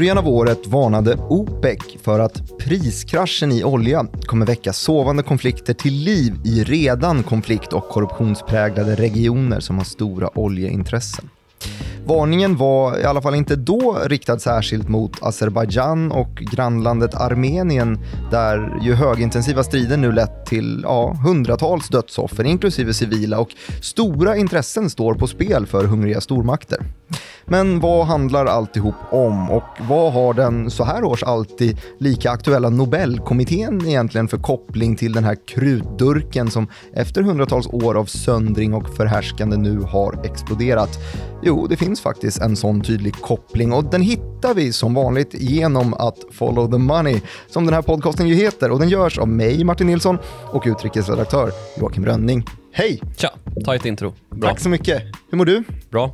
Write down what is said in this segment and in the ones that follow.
början av året varnade OPEC för att priskraschen i olja kommer väcka sovande konflikter till liv i redan konflikt och korruptionspräglade regioner som har stora oljeintressen. Varningen var i alla fall inte då riktad särskilt mot Azerbajdzjan och grannlandet Armenien där ju högintensiva strider nu lett till ja, hundratals dödsoffer inklusive civila och stora intressen står på spel för hungriga stormakter. Men vad handlar alltihop om och vad har den så här års alltid lika aktuella Nobelkommittén egentligen för koppling till den här krutdurken som efter hundratals år av söndring och förhärskande nu har exploderat? Jo, det finns faktiskt en sån tydlig koppling och den hittar vi som vanligt genom att follow the money, som den här podcasten ju heter och den görs av mig, Martin Nilsson, och utrikesredaktör Joakim Rönning. Hej! Tja, tajt intro. Bra. Tack så mycket. Hur mår du? Bra.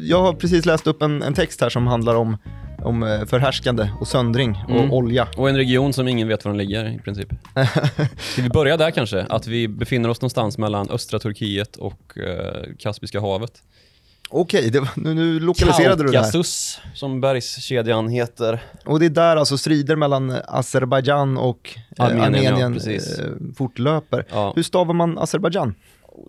Jag har precis läst upp en, en text här som handlar om, om eh, förhärskande och söndring och mm. olja. Och en region som ingen vet var den ligger i princip. Ska vi börja där kanske? Att vi befinner oss någonstans mellan östra Turkiet och eh, Kaspiska havet. Okej, det, nu, nu lokaliserade du det. Kaukasus, som bergskedjan heter. Och det är där alltså strider mellan Azerbajdzjan och eh, Armenien, Armenien ja, eh, fortlöper. Ja. Hur stavar man Azerbajdzjan?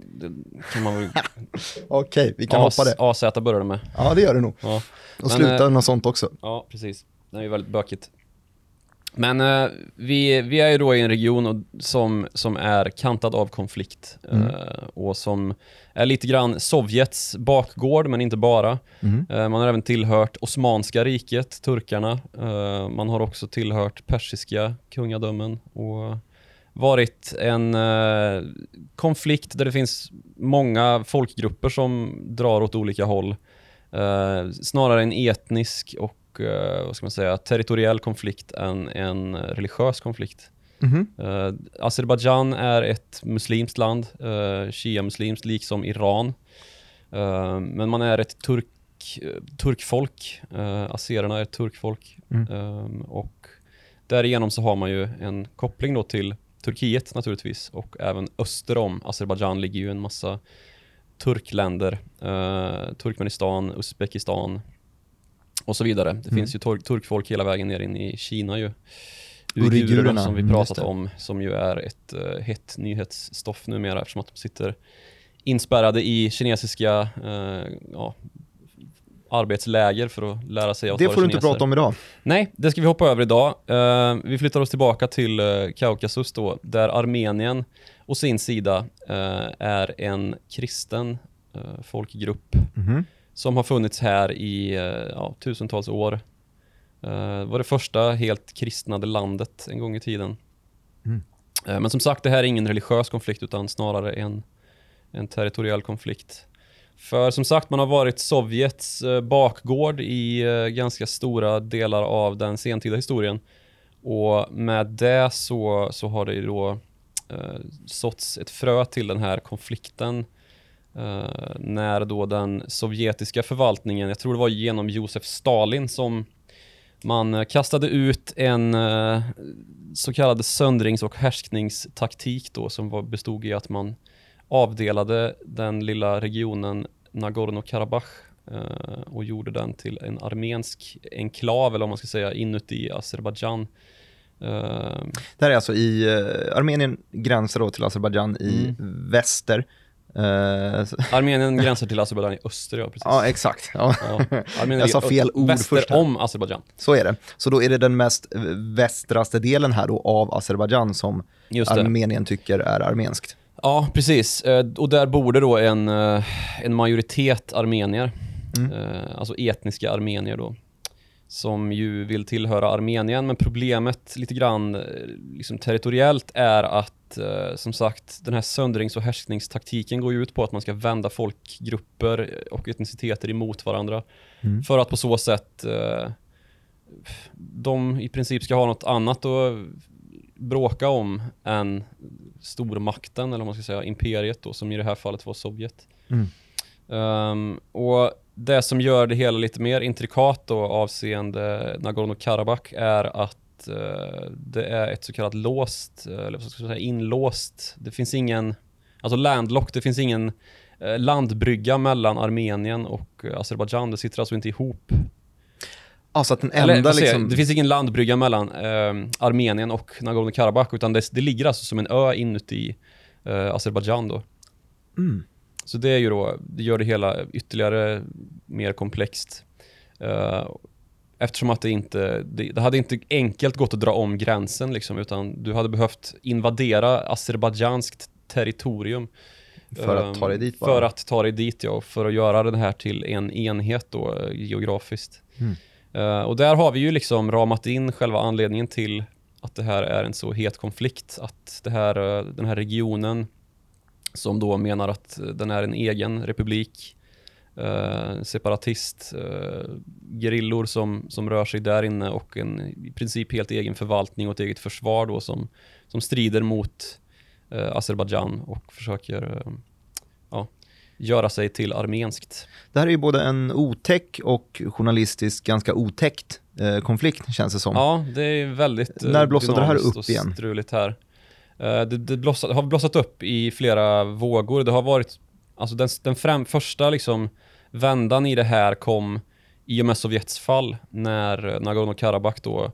Det kan man väl... Okej, vi kan hoppa det. AZ börjar det med. Ja, det gör det nog. Ja. Och slutar eh, något sånt också. Ja, precis. Det är ju väldigt bökigt. Men eh, vi, vi är ju då i en region som, som är kantad av konflikt mm. eh, och som är lite grann Sovjets bakgård, men inte bara. Mm. Eh, man har även tillhört Osmanska riket, turkarna. Eh, man har också tillhört persiska kungadömen och varit en eh, konflikt där det finns många folkgrupper som drar åt olika håll. Eh, snarare en etnisk och eh, vad ska man säga, territoriell konflikt än en religiös konflikt. Mm -hmm. uh, Azerbajdzjan är ett muslimskt land, uh, shia-muslimskt, liksom Iran. Uh, men man är ett turk, turkfolk, uh, azererna är ett turkfolk. Mm. Um, och därigenom så har man ju en koppling då till Turkiet naturligtvis och även öster om Azerbajdzjan ligger ju en massa turkländer, uh, Turkmenistan, Uzbekistan, och så vidare. Det mm. finns ju turk turkfolk hela vägen ner in i Kina ju. Uigurerna som vi mm, pratat om, som ju är ett uh, hett nyhetsstoff numera eftersom att de sitter inspärrade i kinesiska uh, ja, arbetsläger för att lära sig att Det får du inte prata om idag. Nej, det ska vi hoppa över idag. Uh, vi flyttar oss tillbaka till uh, Kaukasus då, där Armenien å sin sida uh, är en kristen folkgrupp. Mm -hmm som har funnits här i eh, ja, tusentals år. Uh, var det första helt kristnade landet en gång i tiden. Mm. Uh, men som sagt, det här är ingen religiös konflikt utan snarare en, en territoriell konflikt. För som sagt, man har varit Sovjets uh, bakgård i ganska stora delar av den sentida historien. Och med det så, så har det då uh, såtts ett frö till den här konflikten Uh, när då den sovjetiska förvaltningen, jag tror det var genom Josef Stalin som man uh, kastade ut en uh, så kallad söndrings och härskningstaktik då som var, bestod i att man avdelade den lilla regionen Nagorno-Karabach och gjorde den till en armensk enklav eller om man ska säga inuti Azerbajdzjan. Det här är alltså i Armenien gränsar då till Azerbajdzjan i mm. väster Uh, Armenien gränsar till Azerbajdzjan i öster, ja precis. Ja, exakt. Ja. Ja. jag sa fel ord väster först. om Azerbajdzjan. Så är det. Så då är det den mest västraste delen här då av Azerbajdzjan som Armenien tycker är armenskt. Ja, precis. Eh, och där bor det då en, eh, en majoritet armenier. Mm. Alltså etniska armenier då som ju vill tillhöra Armenien, men problemet lite grann liksom territoriellt är att eh, som sagt, den här söndrings och härskningstaktiken går ju ut på att man ska vända folkgrupper och etniciteter emot varandra. Mm. För att på så sätt eh, de i princip ska ha något annat att bråka om än stormakten, eller vad man ska säga, imperiet då, som i det här fallet var Sovjet. Mm. Um, och det som gör det hela lite mer intrikat då avseende Nagorno-Karabach är att uh, det är ett så kallat låst, eh, eller vad ska jag säga, inlåst. Det finns ingen, alltså landlock, det finns ingen uh, landbrygga mellan Armenien och Azerbajdzjan. Det sitter alltså inte ihop. Alltså att den Eller, enda säger jag? liksom... Det finns ingen landbrygga mellan eh, Armenien och Nagorno-Karabach, utan det, det ligger alltså som en ö inuti eh, Azerbajdzjan då. Mm. Så det är ju då, det gör det hela ytterligare mer komplext. Eh, eftersom att det inte, det, det hade inte enkelt gått att dra om gränsen liksom, utan du hade behövt invadera azerbajdzjanskt territorium. För att ta dig eh, dit bara. För att ta dig dit ja, för att göra den här till en enhet då eh, geografiskt. Mm. Eh, och där har vi ju liksom ramat in själva anledningen till att det här är en så het konflikt. Att det här, den här regionen som då menar att den är en egen republik, eh, separatist, eh, gerillor som, som rör sig där inne och en i princip helt egen förvaltning och ett eget försvar då som, som strider mot eh, Azerbajdzjan och försöker eh, ja, göra sig till armenskt. Det här är ju både en otäck och journalistiskt ganska otäckt eh, konflikt känns det som. Ja, det är väldigt eh, När blossade det här upp igen? struligt här. Eh, Det, det blossat, har blossat upp i flera vågor. Det har varit, alltså den, den främ, första liksom vändan i det här kom i och med Sovjets fall när Nagorno-Karabach då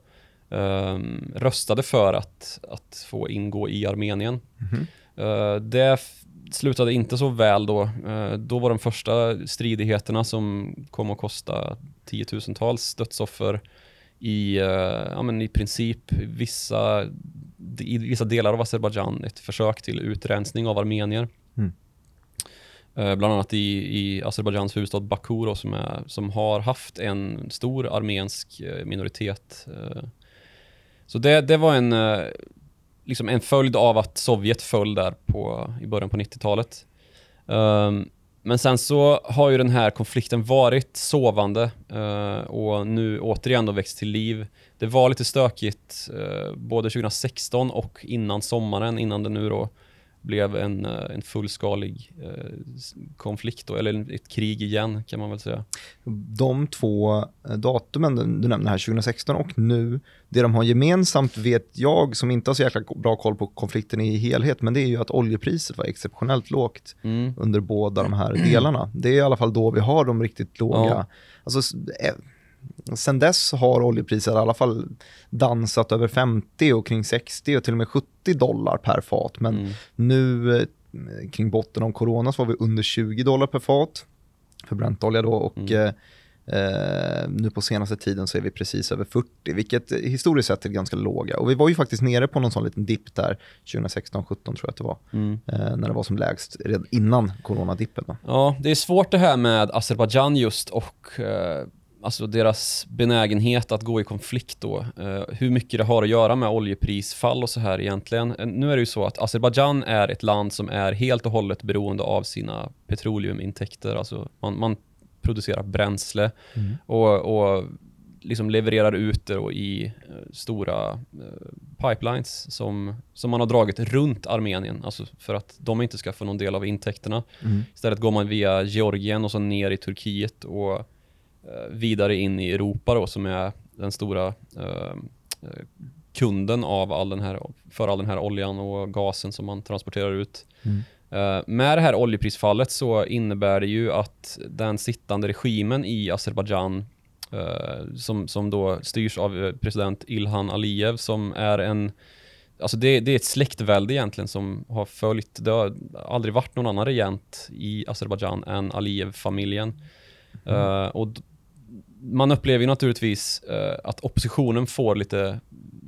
ehm, röstade för att, att få ingå i Armenien. Mhm. Eh, det f- slutade inte så väl då. Eh, då var de första stridigheterna som kom att kosta tiotusentals dödsoffer i, eh, ja, men i princip vissa, i vissa delar av Azerbajdzjan ett försök till utrensning av armenier. Mm. Eh, bland annat i, i Azerbajdzjans huvudstad Baku då, som, är, som har haft en stor armensk eh, minoritet. Så det, det var en, liksom en följd av att Sovjet föll där på, i början på 90-talet. Um, men sen så har ju den här konflikten varit sovande eh, och nu återigen då växt till liv. Det var lite stökigt eh, både 2016 och innan sommaren, innan det nu då blev en, eh, en fullskalig eh, konflikt, då, eller ett krig igen kan man väl säga. De två eh, datumen du nämnde här, 2016 och nu, det de har gemensamt vet jag som inte har så jäkla bra koll på konflikten i helhet, men det är ju att oljepriset var exceptionellt lågt Mm. under båda de här delarna. Det är i alla fall då vi har de riktigt låga. Ja. Alltså, sen dess har oljepriset i alla fall dansat över 50 och kring 60 och till och med 70 dollar per fat. Men Mm. nu eh, kring botten av corona så var vi under 20 dollar per fat för bräntolja då och Mm. eh, nu på senaste tiden så är vi precis över 40, vilket historiskt sett är ganska låga. Och vi var ju faktiskt nere på någon sån liten dipp där 2016-17 tror jag att det var, Mm. eh, när det var som lägst redan innan coronadippen. Ja, det är svårt det här med Azerbajdzjan just och eh, alltså deras benägenhet att gå i konflikt då. Eh, hur mycket det har att göra med oljeprisfall och så här egentligen. Eh, Nu är det ju så att Azerbajdzjan är ett land som är helt och hållet beroende av sina petroleumintäkter. Alltså man, man producerar bränsle och, och liksom levererar ut det i eh, stora pipelines som, som man har dragit runt Armenien, alltså för att de inte ska få någon del av intäkterna. Istället går man via Georgien och så ner i Turkiet och vidare in i Europa då som är den stora eh, eh, kunden av all den här, för all den här oljan och gasen som man transporterar ut. Mm. Eh, med det här oljeprisfallet så innebär det ju att den sittande regimen i Azerbajdzjan eh, som, som då styrs av eh, president Ilhan Aliyev som är en Alltså det, det är ett släktvälde egentligen som har följt, det har aldrig varit någon annan regent i Azerbajdzjan än Aliyev-familjen. Eh, och d- man upplever ju naturligtvis eh, att oppositionen får lite,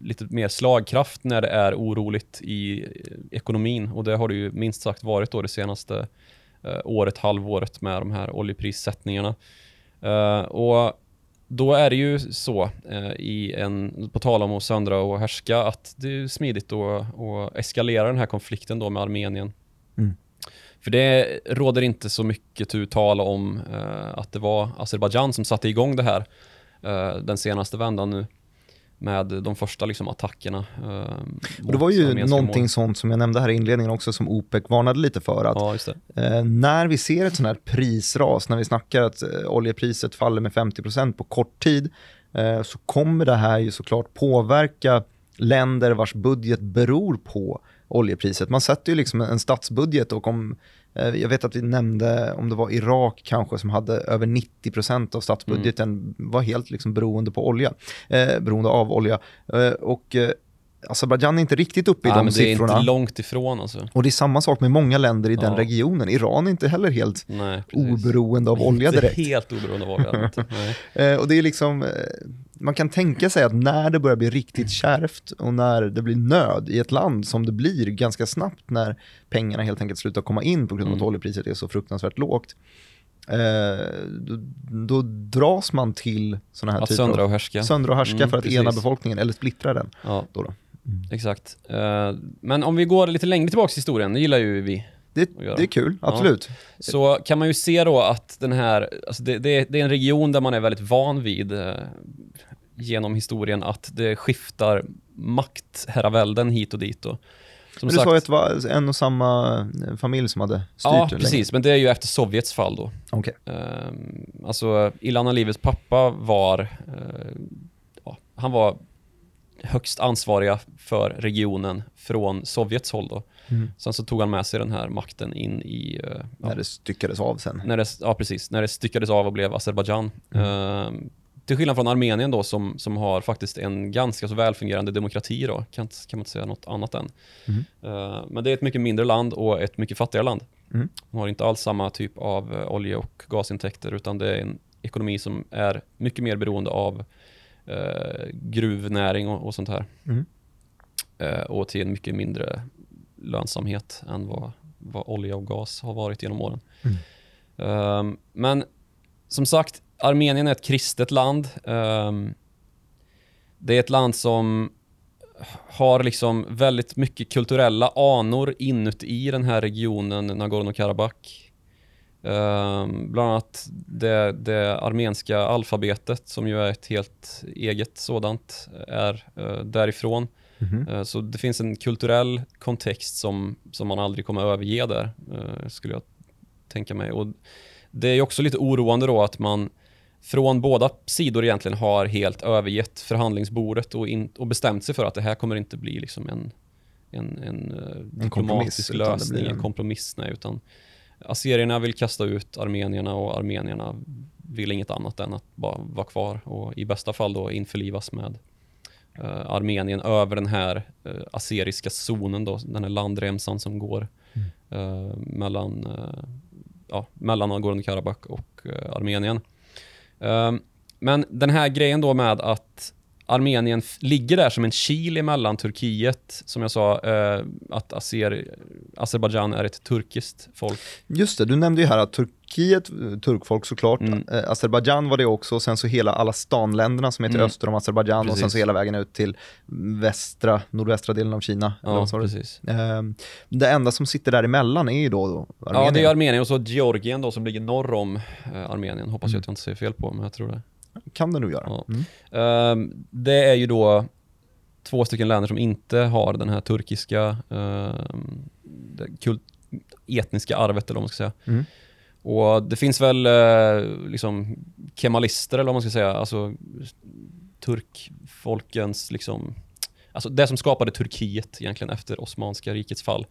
lite mer slagkraft när det är oroligt i ekonomin och det har det ju minst sagt varit då det senaste eh, året, halvåret med de här oljeprissättningarna. Eh, och då är det ju så, eh, i en, på tal om att söndra och härska, att det är smidigt att att eskalera den här konflikten då med Armenien. För det råder inte så mycket tu tal om eh, att det var Azerbajdzjan som satte igång det här eh, den senaste vändan nu med de första liksom, attackerna. Eh, Och det var ju någonting mål. sånt som jag nämnde här i inledningen också som OPEC varnade lite för att Ja. Eh, när vi ser ett sånt här prisras, när vi snackar att eh, oljepriset faller med 50% på kort tid, eh, så kommer det här ju såklart påverka länder vars budget beror på oljepriset. Man sätter ju liksom en statsbudget och om, eh, jag vet att vi nämnde om det var Irak kanske som hade över 90% av statsbudgeten Mm. var helt liksom beroende på olja, eh, beroende av olja. Eh, och eh, Azerbajdzjan är inte riktigt uppe i Ja, de men det är siffrorna. inte långt ifrån alltså. Och det är samma sak med många länder i den Ja. regionen. Iran är inte heller helt Nej, oberoende av olja Inte direkt. helt oberoende av olja. inte. Eh, och det är liksom, man kan tänka sig att när det börjar bli riktigt kärvt och när det blir nöd i ett land som det blir ganska snabbt när pengarna helt enkelt slutar komma in på grund av att Mm. oljepriset är så fruktansvärt lågt. Eh, då, då dras man till sådana här Att typer söndra och härska. söndra och härska Mm, för att precis. ena befolkningen eller splittra den. Ja, Då då. exakt. Eh, men om vi går lite längre tillbaka i historien, det gillar ju vi. Det, det är kul, absolut. Så kan man ju se då att den här, alltså det, det, det är en region där man är väldigt van vid eh, genom historien att det skiftar maktherravälden hit och dit. Och, som Men du sa ju att en och samma eh, familj som hade styrt Ja, det länge. precis. Men det är ju efter Sovjets fall då. Okej. Ehm, alltså, Ilan Alivets pappa var, eh, ja, han var högst ansvariga för regionen från Sovjets håll då. Mm. Sen så tog han med sig den här makten in i, ja, När det styckades av sen. när det, ja precis, när det styckades av och blev Azerbajdzjan. Ehm, till skillnad från Armenien då som, som har faktiskt en ganska så välfungerande demokrati då, kan, kan man inte säga något annat än. Mhm. Ehm, men det är ett mycket mindre land och ett mycket fattigare land. Mm. De har inte alls samma typ av eh, olje och gasintäkter utan det är en ekonomi som är mycket mer beroende av eh, gruvnäring och, och sånt här. Mm. Eh, och till en mycket mindre lönsamhet än vad, vad olja och gas har varit genom åren. Mm. Ehm, men som sagt, Armenien är ett kristet land. Ehm, det är ett land som har liksom väldigt mycket kulturella anor inuti den här regionen Nagorno-Karabach. Ehm, bland annat det, det armenska alfabetet som ju är ett helt eget sådant är eh, därifrån. Mhm. Eh, Så det finns en kulturell kontext som, som man aldrig kommer överge där, eh, skulle jag tänka mig. Och det är också lite oroande då att man från båda sidor egentligen har helt övergett förhandlingsbordet och, in, och bestämt sig för att det här kommer inte bli liksom en, en, en, eh, diplomatisk lösning, en en- kompromiss. Nej, utan assyrierna vill kasta ut armenierna och armenierna vill inget annat än att bara vara kvar och i bästa fall då införlivas med eh, Armenien över den här uh, assyriska zonen då, den här landremsan som går eh, mellan, uh, ja, mellan Nagorno-Karabach och eh, Armenien. Ehm, men den här grejen då med att Armenien ligger där som en kil emellan Turkiet, som jag sa, eh, att Azer, Azerbajdzjan är ett turkiskt folk. Just det, du nämnde ju här att Turkiet, turkfolk såklart, Mm. eh, Azerbajdzjan var det också, och sen så hela alla stanländerna som heter Mm. öster om Azerbajdzjan och sen så hela vägen ut till västra, nordvästra delen av Kina. Ja, precis. Eh, Det enda som sitter däremellan är ju då, då Armenien. Ja, det är Armenien och så Georgien då som ligger norr om eh, Armenien. Hoppas jag att jag inte säger fel på, men jag tror det. Kan det nog göra. Ja. Mm. Ehm, det är ju då två stycken länder som inte har den här turkiska det kult, etniska arvet eller vad man ska säga. Mm. Och det finns väl eh, liksom kemalister eller vad man ska säga, alltså turkfolkens liksom, alltså det som skapade Turkiet egentligen efter Osmanska rikets fall.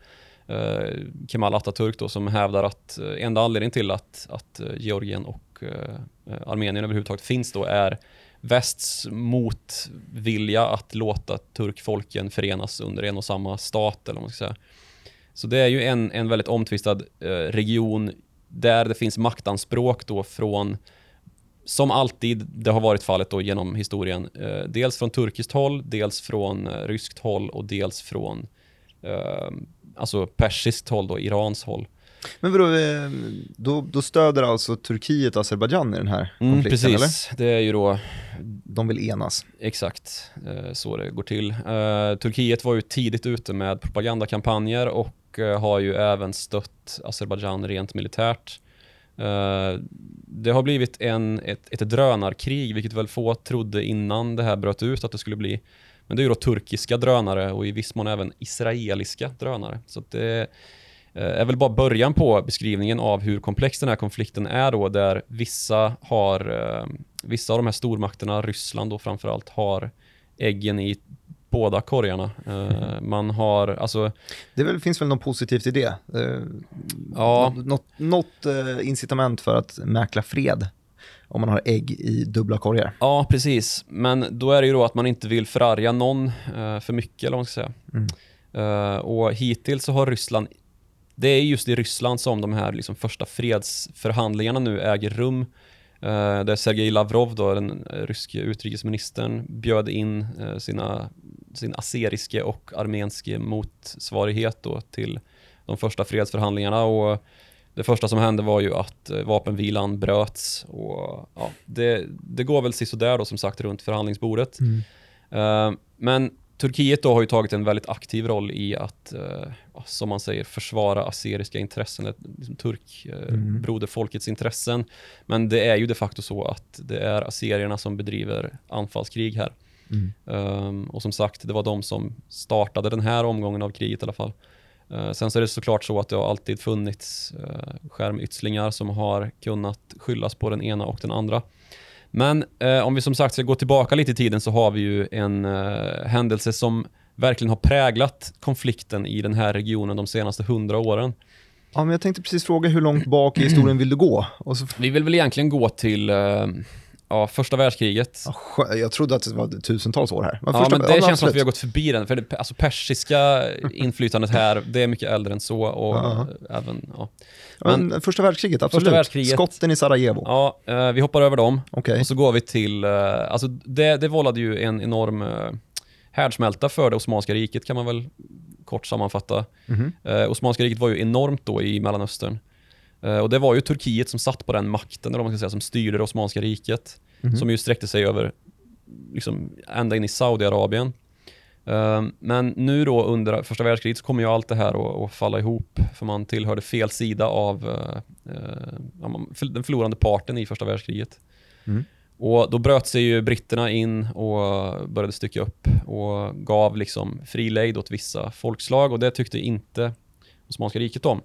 Eh, Kemal Atatürk då som hävdar att eh, enda anledningen till att, att Georgien och eh, Armenien överhuvudtaget finns då är västs motvilja att låta turkfolken förenas under en och samma stat eller vad man ska säga. Så det är ju en, en väldigt omtvistad eh, region där det finns maktanspråk då från, som alltid det har varit fallet då genom historien, eh, dels från turkiskt håll, dels från eh, ryskt håll och dels från eh, alltså persiskt håll då, Irans håll. Men vadå, eh, då, då stöder alltså Turkiet Azerbajdzjan i den här Mm, konflikten, precis, det är ju då De vill enas. Exakt eh, så det går till. Eh, Turkiet var ju tidigt ute med propagandakampanjer och har ju även stött Azerbajdzjan rent militärt. Det har blivit en, ett, ett drönarkrig, vilket väl få trodde innan det här bröt ut att det skulle bli. Men det är ju då turkiska drönare och i viss mån även israeliska drönare. Så det är väl bara början på beskrivningen av hur komplex den här konflikten är då, där vissa har, eh, vissa av de här stormakterna, Ryssland då framförallt, har äggen i båda korgarna. Eh, man har, alltså, Det väl, finns väl något positivt i det? Eh, ja, Något, något, eh, incitament för att mäkla fred om man har ägg i dubbla korgar. ja, precis. Men då är det ju då att man inte vill förarga någon eh, för mycket, eller vad man ska säga. Mm. Eh, och hittills så har Ryssland, det är just i Ryssland som de här liksom första fredsförhandlingarna nu äger rum. Eh, där Sergej Lavrov, då, den ryske utrikesministern, bjöd in eh, sina, sin aseriske och armenske motsvarighet då till de första fredsförhandlingarna. Och det första som hände var ju att eh, vapenvilan bröts och ja, det, det går väl sisådär då som sagt runt förhandlingsbordet. Eh, men Turkiet då har ju tagit en väldigt aktiv roll i att, eh, som man säger, försvara assyriska intressen, liksom turk, eh, Mm. intressen. Men det är ju de facto så att det är assyrierna som bedriver anfallskrig här. Mm. Ehm, och som sagt, det var de som startade den här omgången av kriget i alla fall. Eh, sen så är det såklart så att det har alltid funnits uh, skärmytslingar som har kunnat skyllas på den ena och den andra. Men eh, om vi som sagt ska gå tillbaka lite i tiden så har vi ju en eh, händelse som verkligen har präglat konflikten i den här regionen de senaste hundra åren. Ja, men jag tänkte precis fråga hur långt bak i historien vill du gå? Och så, Vi vill väl egentligen gå till eh, ja, första världskriget. ja, jag trodde att det var tusentals år här. Men Ja, första- men det känns som att vi har gått förbi den. För det alltså persiska inflytandet här, det är mycket äldre än så. Och Ja. även, ja. Men, första världskriget, absolut. världskriget. Skotten i Sarajevo. Ja, eh, vi hoppar över dem. Okej. Och så går vi till, eh, alltså det, det vållade ju en enorm eh, härdsmälta för det Osmanska riket kan man väl kort sammanfatta. Mhm. Eh, Osmanska riket var ju enormt då i Mellanöstern. Eh, och det var ju Turkiet som satt på den makten, eller vad man ska säga, som styrde det Osmanska riket. Mhm. Som ju sträckte sig över, liksom ända in i Saudiarabien. Eh, men nu då under första världskriget så kommer ju allt det här att, falla ihop, för man tillhörde fel sida av eh, den förlorande parten i första världskriget. Mm. Och då bröt sig ju britterna in och började stycka upp och gav liksom fri lejd åt vissa folkslag och det tyckte inte Osmanska riket om.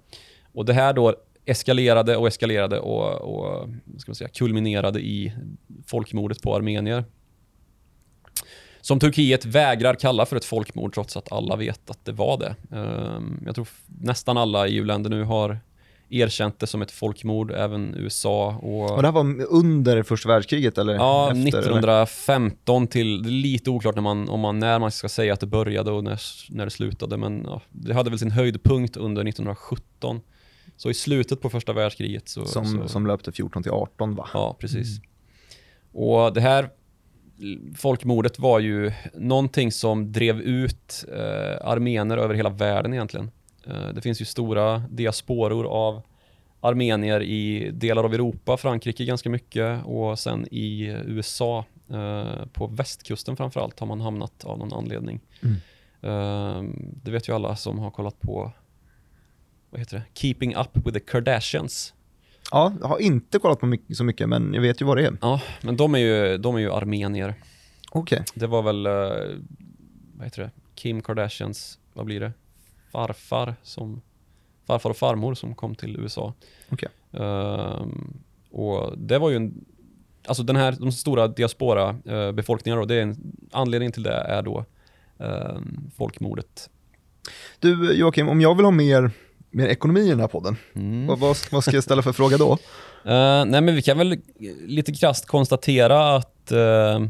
Och det här då eskalerade och eskalerade och, och ska man säga, kulminerade i folkmordet på armenier. Som Turkiet vägrar kalla för ett folkmord trots att alla vet att det var det. Ehm, Jag tror nästan alla EU-länder nu har erkänt det som ett folkmord, även USA och... Och det här var under första världskriget eller Ja, efter? eller? 1915 till, det är lite oklart när man, om man, när man ska säga att det började och när, när det slutade, men ja, det hade väl sin höjdpunkt under 1917. Så i slutet på första världskriget så... Som, så som löpte 14 till 18 va? Ja, precis. Och det här folkmordet var ju någonting som drev ut eh, armener över hela världen egentligen. Eh, det finns ju stora diasporor av armenier i delar av Europa, Frankrike ganska mycket och sen i USA eh, på västkusten framförallt har man hamnat av någon anledning. Mm. Eh, det vet ju alla som har kollat på vad heter det? Keeping Up with the Kardashians. Ja, jag har inte kollat på mycket, så mycket, men jag vet ju vad det är. Ja, men de är ju, de är ju armenier. Okej. Det var väl, eh, vad heter det, Kim Kardashians, vad blir det, farfar som, farfar och farmor som kom till USA. Okej. Ehm, och det var ju en, alltså den här, de stora diaspora uh, befolkningarna då, det är en, anledningen till det är då ehm, folkmordet. Du Joakim, om jag vill ha mer, mer ekonomi i den här podden, Mm. vad, vad, vad ska jag ställa för fråga då? Eh, nej men vi kan väl lite krasst konstatera att eh, ehm,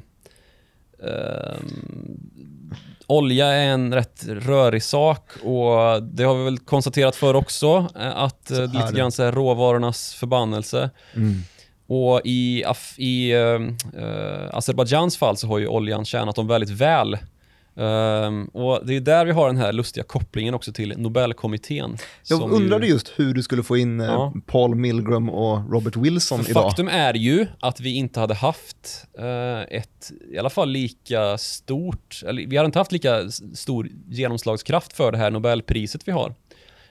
olja är en rätt rörig sak och det har vi väl konstaterat för också att är lite det. grann så här råvarornas förbannelse. Och i, i uh, Azerbajdzjans fall så har ju oljan tjänat dem väldigt väl. Ehm, och det är där vi har den här lustiga kopplingen också till Nobelkommittén. Jag undrade ju, just hur du skulle få in eh, Ja. Paul Milgram och Robert Wilson För idag. faktum är ju att vi inte hade haft eh, ett, i alla fall lika stort, eller vi hade inte haft lika stor genomslagskraft för det här Nobelpriset vi har,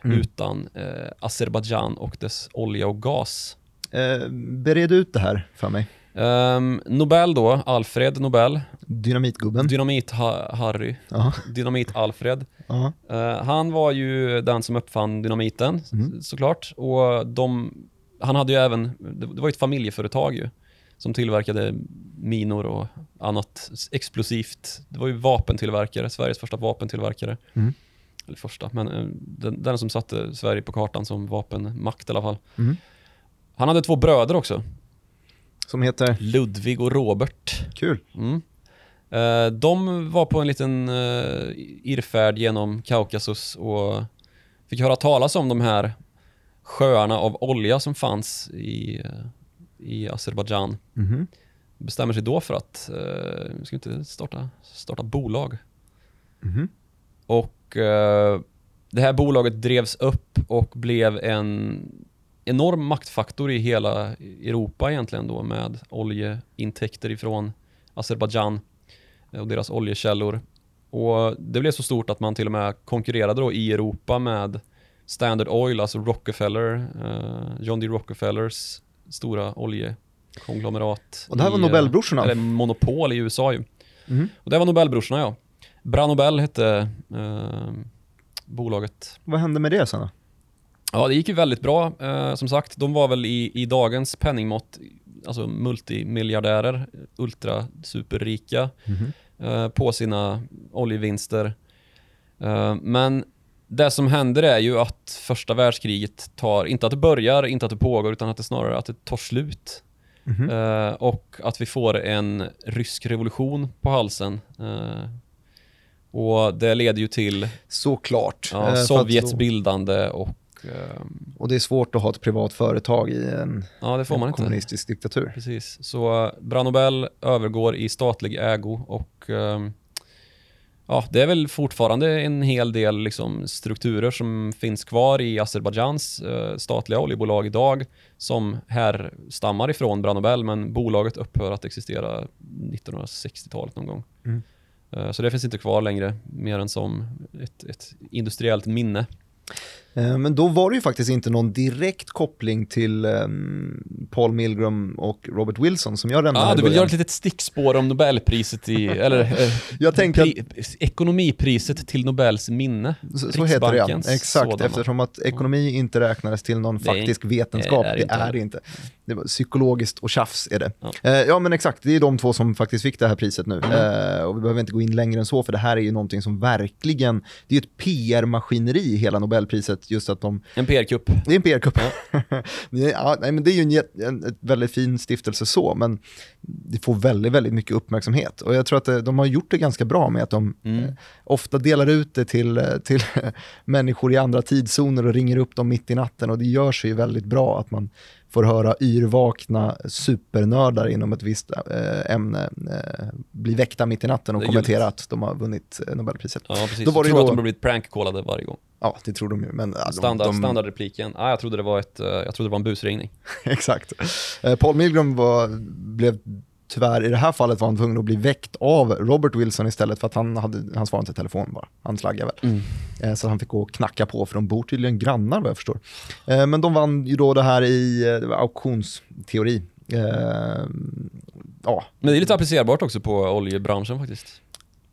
Mm. utan eh, Azerbajdzjan och dess olja och gas. Eh, bered ut det här för mig. Ehm, Nobel då, Alfred Nobel, Dynamitgubben. Dynamit-Harry, Ja, Dynamit-Alfred. ja. Eh, han var ju den som uppfann dynamiten, Mm. såklart. Och de, han hade ju även, det det var ju ett familjeföretag ju. som tillverkade minor och annat explosivt. Det var ju vapentillverkare, Sveriges första vapentillverkare. Mm. Eller första, men eh, den, den som satte Sverige på kartan som vapenmakt i alla fall. Mm. Han hade två bröder också, Som heter? Ludvig och Robert. Kul. Mm. Eh, de var på en liten uh, irrfärd genom Kaukasus och fick höra talas om de här sjöarna av olja som fanns i, eh, i Azerbajdzjan. Mhm. Bestämmer sig då för att uh, ska inte starta, starta bolag. Mhm. Och eh, det här bolaget drevs upp och blev en enorm maktfaktor i hela Europa egentligen då med oljeintäkter ifrån Azerbajdzjan och deras oljekällor. Och det blev så stort att man till och med konkurrerade då i Europa med Standard Oil, alltså Rockefeller, eh, John D. Rockefellers stora oljekonglomerat. Och det här var i, eh, Nobelbrorsorna? Eller monopol i USA ju. Mhm. Och det var Nobelbrorsorna ja. Branobel hette eh, bolaget. Vad hände med det sen då? Ja, det gick ju väldigt bra. Eh, som sagt, de var väl i, i dagens penningmått alltså multimiljardärer, ultra superrika Mhm. eh, på sina oljevinster. Eh, men det som händer är ju att första världskriget tar, inte att det börjar, inte att det pågår, utan att det snarare att det tar slut. Mhm. Eh, och att vi får en rysk revolution på halsen. Eh, och det leder ju till Såklart. ja, Eh, Sovjets då- bildande och ehm, Och det är svårt att ha ett privat företag i en, ja, det får man en inte. kommunistisk diktatur. Precis. Så eh, Branobel övergår i statlig ägo och ehm, ja, det är väl fortfarande en hel del liksom, strukturer som finns kvar i Azerbajdzjans eh, statliga oljebolag idag som härstammar ifrån Branobel men bolaget upphör att existera 1960-talet någon gång. Mm. Eh, så det finns inte kvar längre mer än som ett, ett industriellt minne. Eh, Men då var det ju faktiskt inte någon direkt koppling till ehm, Paul Milgram och Robert Wilson som jag nämnde ah, du vill göra ett litet stickspår om Nobelpriset i, eller eh, Jag tänker att pri, ekonomipriset till Nobels minne. så, så heter det ja. Exakt, sådana. eftersom att ekonomi inte räknades till någon faktisk vetenskap. det är Det inte är det inte. Det var psykologiskt och tjafs är det. Ja. Eh, ja men exakt, det är de två som faktiskt fick det här priset nu. Mm. Eh, och vi behöver inte gå in längre än så för det här är ju någonting som verkligen, det är ju ett PR-maskineri hela Nobelpriset, just att de En PR-kupp. Det är en PR-kupp. ja, nej, men det är ju en, en ett väldigt fin stiftelse så, men det får väldigt, väldigt mycket uppmärksamhet. Och jag tror att det, de har gjort det ganska bra med att de Mm. eh, ofta delar ut det till, eh, till människor i andra tidszoner och ringer upp dem mitt i natten. Och det gör sig ju väldigt bra att man får höra yrvakna supernördar inom ett visst eh, ämne eh, bli väckta mitt i natten och kommentera att de har vunnit eh, Nobelpriset. Ja, precis. Då var jag det tror då- att de har blivit prank-callade varje gång. Ja, det tror de ju. Men, ja, de, Standard, de, Standardrepliken. Ah, jag trodde det var ett, jag trodde det var en busringning. Exakt. Paul Milgram var, blev tyvärr, i det här fallet var han tvungen att bli väckt av Robert Wilson istället för att han, hade, han svarade inte i telefon bara. Han slaggade väl. Eh, Så han fick gå och knacka på för de bor tydligen grannar vad jag förstår. Eh, Men de vann ju då det här i eh, det auktionsteori. Eh, Ja, Men det är lite applicerbart också på oljebranschen faktiskt.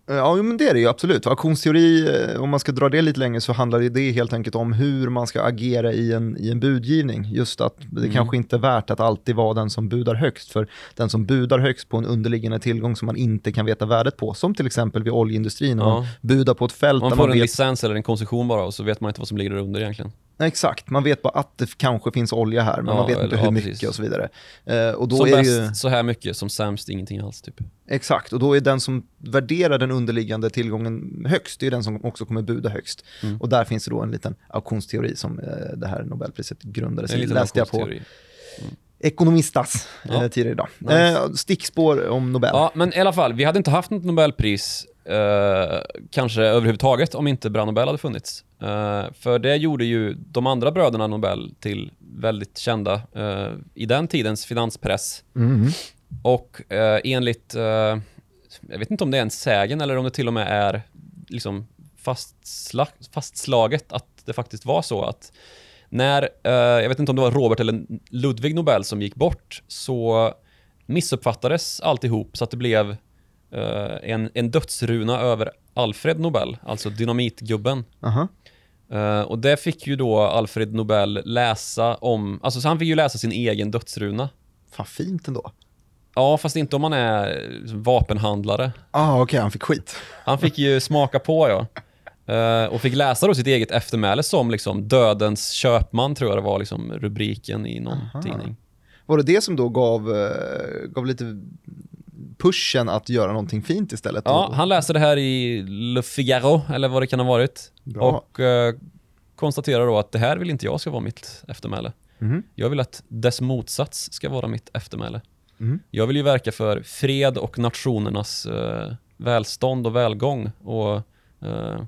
Eh, Ja, men det är det ju absolut. Auktionsteori, eh, om man ska dra det lite längre så handlar det- helt enkelt om hur man ska agera i en, i en budgivning. Just att det Mm. kanske inte är värt att alltid vara den som budar högst. För den som budar högst på en underliggande tillgång som man inte kan veta värdet på, som till exempel vid oljeindustrin, Ja. man budar på ett fält Man där får man en vet, licens eller en koncession bara och så vet man inte vad som ligger där under egentligen. Exakt, man vet bara att det kanske finns olja här, men Ja, man vet inte hur ja, mycket precis. och så vidare. Eh, och då som är bäst ju... så här mycket, som sämst ingenting alls typ. Exakt, och då är den som värderar den underliggande tillgången högst, det är den som också kommer buda högst. Mm. Och där finns det då en liten auktionsteori som eh, det här Nobelpriset grundades i, läste jag på auktionsteori. Ekonomistas Ja. eh, tidigare idag. Nice. Eh, stickspår om Nobel. Ja, men i alla fall, vi hade inte haft något Nobelpris eh, kanske överhuvudtaget om inte Brann-Nobel hade funnits. Eh, för det gjorde ju de andra bröderna Nobel till väldigt kända eh, i den tidens finanspress. Mhm. Och eh, enligt, eh, jag vet inte om det är en sägen eller om det till och med är liksom fastsla fastslaget att det faktiskt var så att när, eh, jag vet inte om det var Robert eller Ludvig Nobel som gick bort, så missuppfattades alltihop så att det blev eh, en, en dödsruna över Alfred Nobel, alltså dynamitgubben. Aha. Eh, och det fick ju då Alfred Nobel läsa om, alltså så han fick ju läsa sin egen dödsruna. Fan fint ändå. Ja, fast inte om man är liksom vapenhandlare. Ah, okej, han fick skit. Han fick ju smaka på ja. Eh, och fick läsa då sitt eget eftermäle som liksom dödens köpman tror jag det var liksom rubriken i någon Aha. tidning. Var det det som då gav, eh, gav lite pushen att göra någonting fint istället? Ja, Och- han läste det här i Le Figaro, eller vad det kan ha varit. Bra. Och eh, konstaterar då att det här vill inte jag ska vara mitt eftermäle. Mhm. Jag vill att dess motsats ska vara mitt eftermäle. Mhm. Jag vill ju verka för fred och nationernas eh, välstånd och välgång och eh,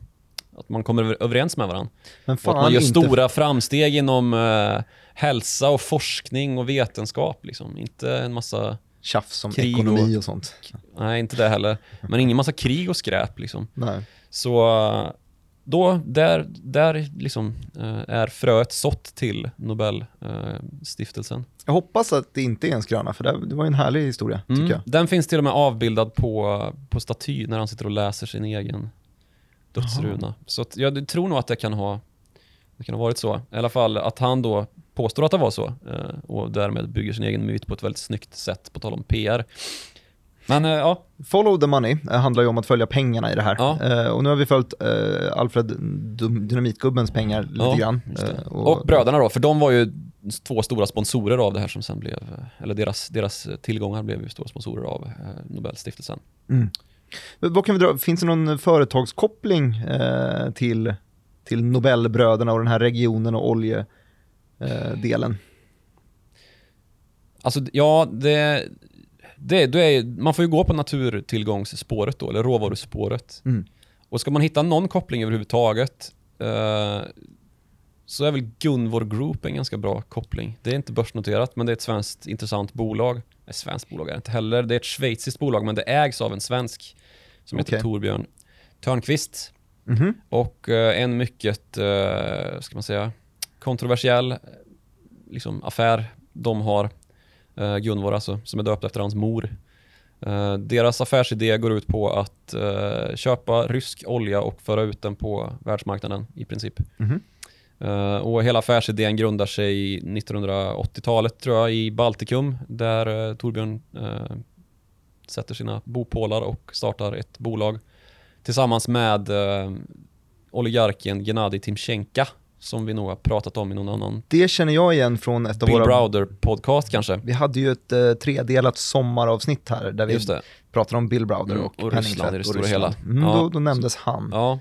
att man kommer över- överens med varandra. Men Och fan att man gör inte... stora framsteg inom eh, hälsa och forskning och vetenskap. Liksom. Inte en massa, Tjafs om krig ekonomi och sånt. nej inte det heller, men ingen massa krig och skräp. Liksom. Nej. Så eh, då, där, där liksom, eh, är fröet sått till Nobelstiftelsen. Jag hoppas att det inte är en skröna, för det, var en härlig historia, Mm. tycker jag. Den finns till och med avbildad på, på staty när han sitter och läser sin egen dödsruna. Så att, jag tror nog att det kan ha det kan ha varit så. I alla fall att han då påstår att det var så eh, och därmed bygger sin egen myt på ett väldigt snyggt sätt, på tal om PR. Men eh, ja, Follow the money eh, handlar ju om att följa pengarna i det här. Ja. Och nu har vi följt Alfred Dynamitgubbens pengar lite Ja, grann. Eh, och, bröderna då, för de var ju två stora sponsorer av det här som sen blev, eller deras, deras tillgångar blev ju stora sponsorer av Nobelstiftelsen. Mm. Vad kan vi dra? Finns det någon företagskoppling eh, till, till Nobelbröderna och den här regionen och oljedelen? Eh, delen? Alltså ja, det, det, det är, man får ju gå på naturtillgångsspåret då, eller råvaruspåret. Mm. Och ska man hitta någon koppling överhuvudtaget eh, så är väl Gunvor Group en ganska bra koppling. Det är inte börsnoterat, men det är ett svenskt intressant bolag. Ett svenskt bolag är det inte heller. Det är ett schweiziskt bolag, men det ägs av en svensk som heter Okej. Torbjörn Törnqvist. Mhm. Och eh, en mycket, eh, ska man säga, kontroversiell liksom, affär de har, eh, Gunvor alltså, som är döpt efter hans mor. Eh, deras affärsidé går ut på att eh, köpa rysk olja och föra ut den på världsmarknaden i princip. Mhm. Eh, och hela affärsidén grundar sig i 1980-talet tror jag i Baltikum där eh, Torbjörn eh, sätter sina bopålar och startar ett bolag tillsammans med eh, oligarken Gennadij Timchenka som vi nog har pratat om i någon annan Det känner jag igen från ett av Bill våra... Browder podcast kanske. Vi hade ju ett eh, tredelat sommaravsnitt här där vi pratade om Bill Browder Mm, och, och Ryssland i det stora hela. Mm, Ja. då, då nämndes han. Ja.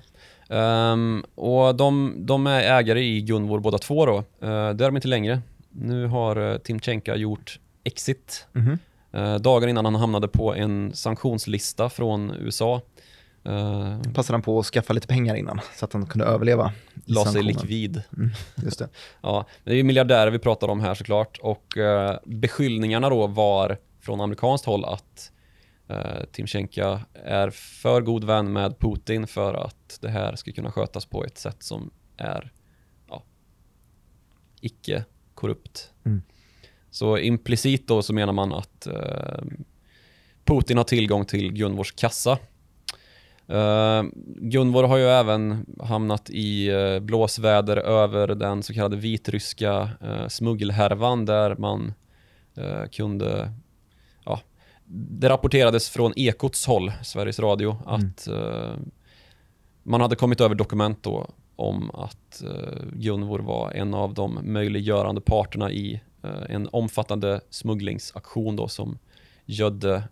Ehm, och de, de är ägare i Gunvor båda två då. Uh, det är de inte längre. Nu har uh, Timchenka gjort exit. Mhm. Uh, dagar innan han hamnade på en sanktionslista från USA. Uh, Passade han på att skaffa lite pengar innan så att han kunde överleva. la sig likvid. Mm, just det. Ja, det är ju miljardärer vi pratar om här såklart och eh, beskyllningarna då var från amerikanskt håll att eh, Timchenka är för god vän med Putin för att det här ska kunna skötas på ett sätt som är ja, icke korrupt. Mm. Så implicit då så menar man att eh, Putin har tillgång till Gunvors kassa. Uh, Gunvor har ju även hamnat i uh, blåsväder över den så kallade vitryska uh, smuggelhärvan där man eh, kunde, ja, det rapporterades från Ekots håll, Sveriges Radio, att eh, man hade kommit över dokument då om att uh, Gunvor var en av de möjliggörande parterna i en omfattande smugglingsaktion då som gödde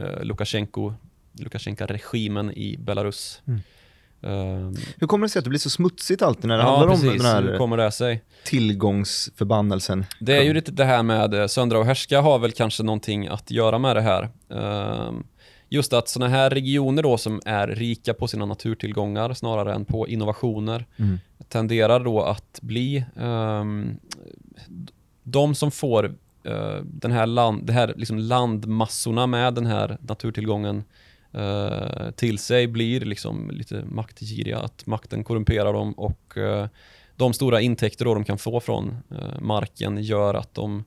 uh, Lukasjenko Lukasjenko-regimen i Belarus. Mm. Ehm, Hur kommer det sig att det blir så smutsigt alltid när det ja, handlar precis. om den Hur här kommer det sig? tillgångsförbannelsen? Det är ju lite det här med eh, söndra och härska har väl kanske någonting att göra med det här. Ehm, just att sådana här regioner då som är rika på sina naturtillgångar snarare än på innovationer Mm. tenderar då att bli ehm, de som får eh, den här, land, det här liksom landmassorna med den här naturtillgången eh, till sig blir liksom lite maktgiriga, att makten korrumperar dem och eh, de stora intäkter då de kan få från eh, marken gör att de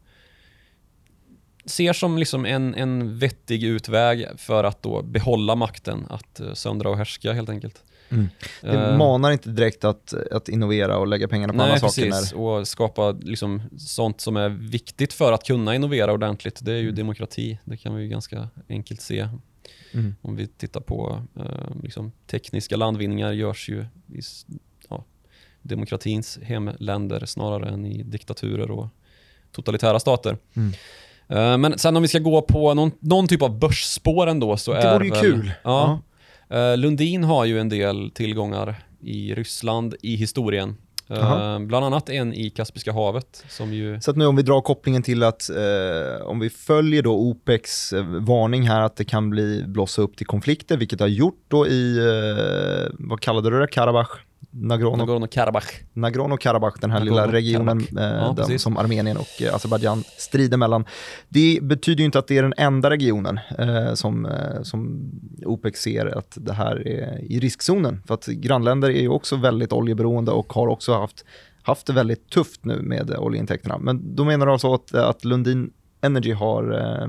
ser som liksom en, en vettig utväg för att då behålla makten, att eh, söndra och härska helt enkelt. Mm. Det Eh, manar inte direkt att, att innovera och lägga pengarna på Nej, andra saker. precis. När, Och skapa liksom sånt som är viktigt för att kunna innovera ordentligt. Det är ju demokrati. Det kan vi ju ganska enkelt se. Mm. Om vi tittar på eh, liksom, tekniska landvinningar görs ju i ja, demokratins hemländer snarare än i diktaturer och totalitära stater. Mm. Eh, men sen om vi ska gå på någon, någon typ av börsspår ändå så Det är vore ju väl, kul. Ja, Eh, Lundin har ju en del tillgångar i Ryssland i historien. Eh, Aha. bland annat en i Kaspiska havet som ju... Så att nu om vi drar kopplingen till att eh, om vi följer då OPECs eh, varning här att det kan bli blossa upp till konflikter, vilket har gjort då i, eh, vad kallade du det, Karabach? Nagorno, Nagorno-Karabach. Nagorno-Karabach, den här lilla Nagorno-Karabach. regionen eh, Ja, den, som Armenien och eh, Azerbajdzjan strider mellan. Det betyder ju inte att det är den enda regionen eh, som, eh, som OPEC ser att det här är i riskzonen. För att grannländer är ju också väldigt oljeberoende och har också haft, haft det väldigt tufft nu med oljeintäkterna. Men då menar du alltså att, att Lundin Energy har eh,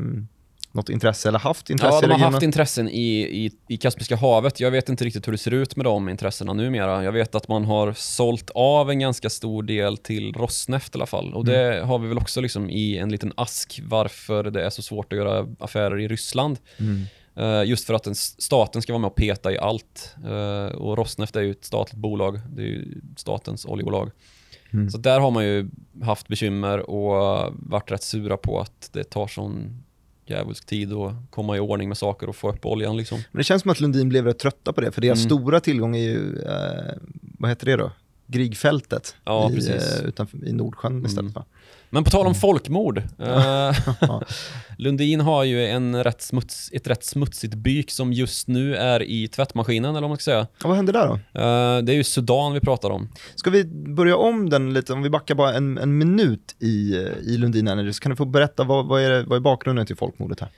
något intresse eller haft intresse Ja, de har haft intressen i, i, i Kaspiska havet. Jag vet inte riktigt hur det ser ut med de intressena numera. Jag vet att man har sålt av en ganska stor del till Rosneft i alla fall. Och det har vi väl också liksom i en liten ask varför det är så svårt att göra affärer i Ryssland. Mm. Eh, just för att den, staten ska vara med och peta i allt. Eh, och Rosneft är ju ett statligt bolag. Det är ju statens oljebolag. Mm. Så där har man ju haft bekymmer och varit rätt sura på att det tar sån djävulsk tid att komma i ordning med saker och få upp oljan liksom. Men det känns som att Lundin blev rätt trötta på det, för deras Mm. stora tillgång är ju, eh, vad heter det då? Grigfältet Ja, i, eh, utanför, i Nordsjön istället Mm. Men på tal om folkmord. Eh. Lundin har ju en rätt smuts, ett rätt smutsigt byk som just nu är i tvättmaskinen eller vad man ska säga. Ja, vad hände där då? Eh, det är ju Sudan vi pratar om. Ska vi börja om den lite, om vi backar bara en, en minut i, i Lundin Energy, så kan du få berätta vad, vad, är, det, vad är bakgrunden till folkmordet här?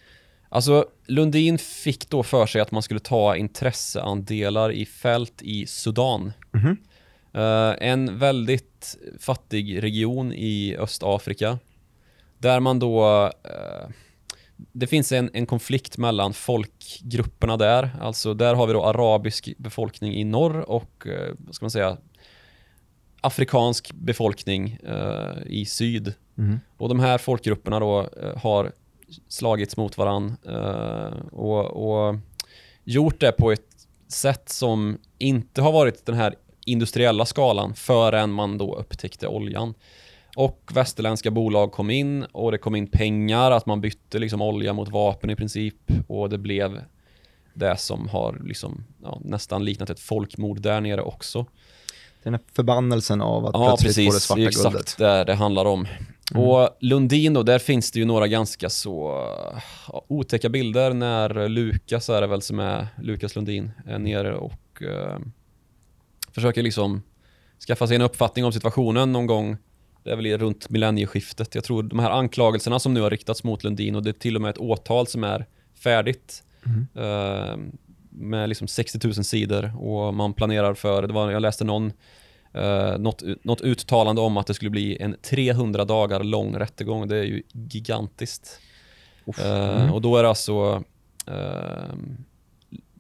Alltså, Lundin fick då för sig att man skulle ta intresseandelar i fält i Sudan. Mhm. Eh, en väldigt fattig region i Östafrika. Där man då... eh, det finns en, en konflikt mellan folkgrupperna där. Alltså där har vi då arabisk befolkning i norr och, eh, vad ska man säga, afrikansk befolkning eh, i syd. Mhm. Och de här folkgrupperna då eh, har slagits mot varann eh, och, och gjort det på ett sätt som inte har varit den här industriella skalan förrän man då upptäckte oljan. Och västerländska bolag kom in och det kom in pengar, att man bytte liksom olja mot vapen i princip och det blev det som har liksom, ja, nästan liknat ett folkmord där nere också. Den här förbannelsen av att Ja, plötsligt få det precis. svarta Det är exakt guldet. det det handlar om. Och Lundin då, där finns det ju några ganska så ja, otäcka bilder när Lukas är det väl som är, Lukas Lundin, är nere och eh, försöker liksom skaffa sig en uppfattning om situationen någon gång. Det är väl runt millennieskiftet. Jag tror de här anklagelserna som nu har riktats mot Lundin och det är till och med ett åtal som är färdigt. eh, med liksom 60 000 sidor och man planerar för, det var, jag läste någon Uh, något, något uttalande om att det skulle bli en 300 dagar lång rättegång. Det är ju gigantiskt. Mm. Och då är det alltså eh,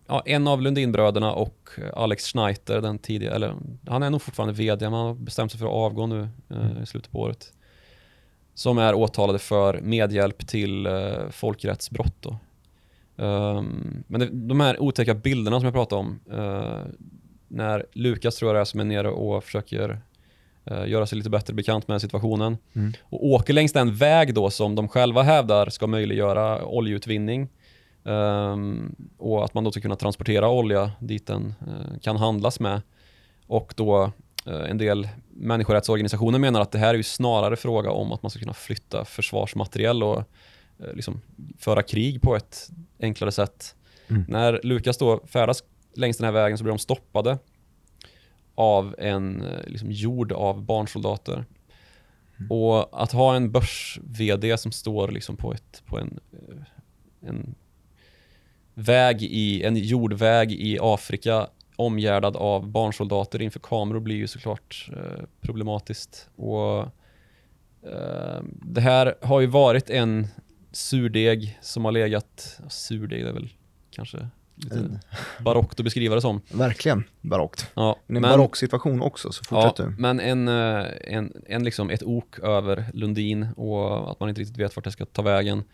ja, en av Lundinbröderna och Alex Schneider, den tidiga, eller han är nog fortfarande VD, men han har bestämt sig för att avgå nu eh, i slutet på året. Som är åtalade för medhjälp till uh, folkrättsbrott. Ehm, men det, de här otäcka bilderna som jag pratade om, eh, när Lukas tror jag det är som är nere och försöker eh, göra sig lite bättre bekant med situationen Mm. och åker längs den väg då som de själva hävdar ska möjliggöra oljeutvinning Ehm, och att man då ska kunna transportera olja dit den eh, kan handlas med. Och då eh, en del människorättsorganisationer menar att det här är ju snarare fråga om att man ska kunna flytta försvarsmateriel och eh, liksom föra krig på ett enklare sätt. Mm. När Lukas då färdas längs den här vägen så blir de stoppade av en liksom, jord av barnsoldater. Och att ha en börs-VD som står liksom på, ett, på en, en väg i, en jordväg i Afrika omgärdad av barnsoldater inför kameror blir ju såklart eh, problematiskt. Och eh, Det här har ju varit en surdeg som har legat, ja, surdeg det är väl kanske lite barockt att beskriva det som. Verkligen barockt. Ja, Men en barock situation också, så Ja, fortsätt du. men en, eh, en, en liksom ett ok över Lundin och att man inte riktigt vet vart det ska ta vägen.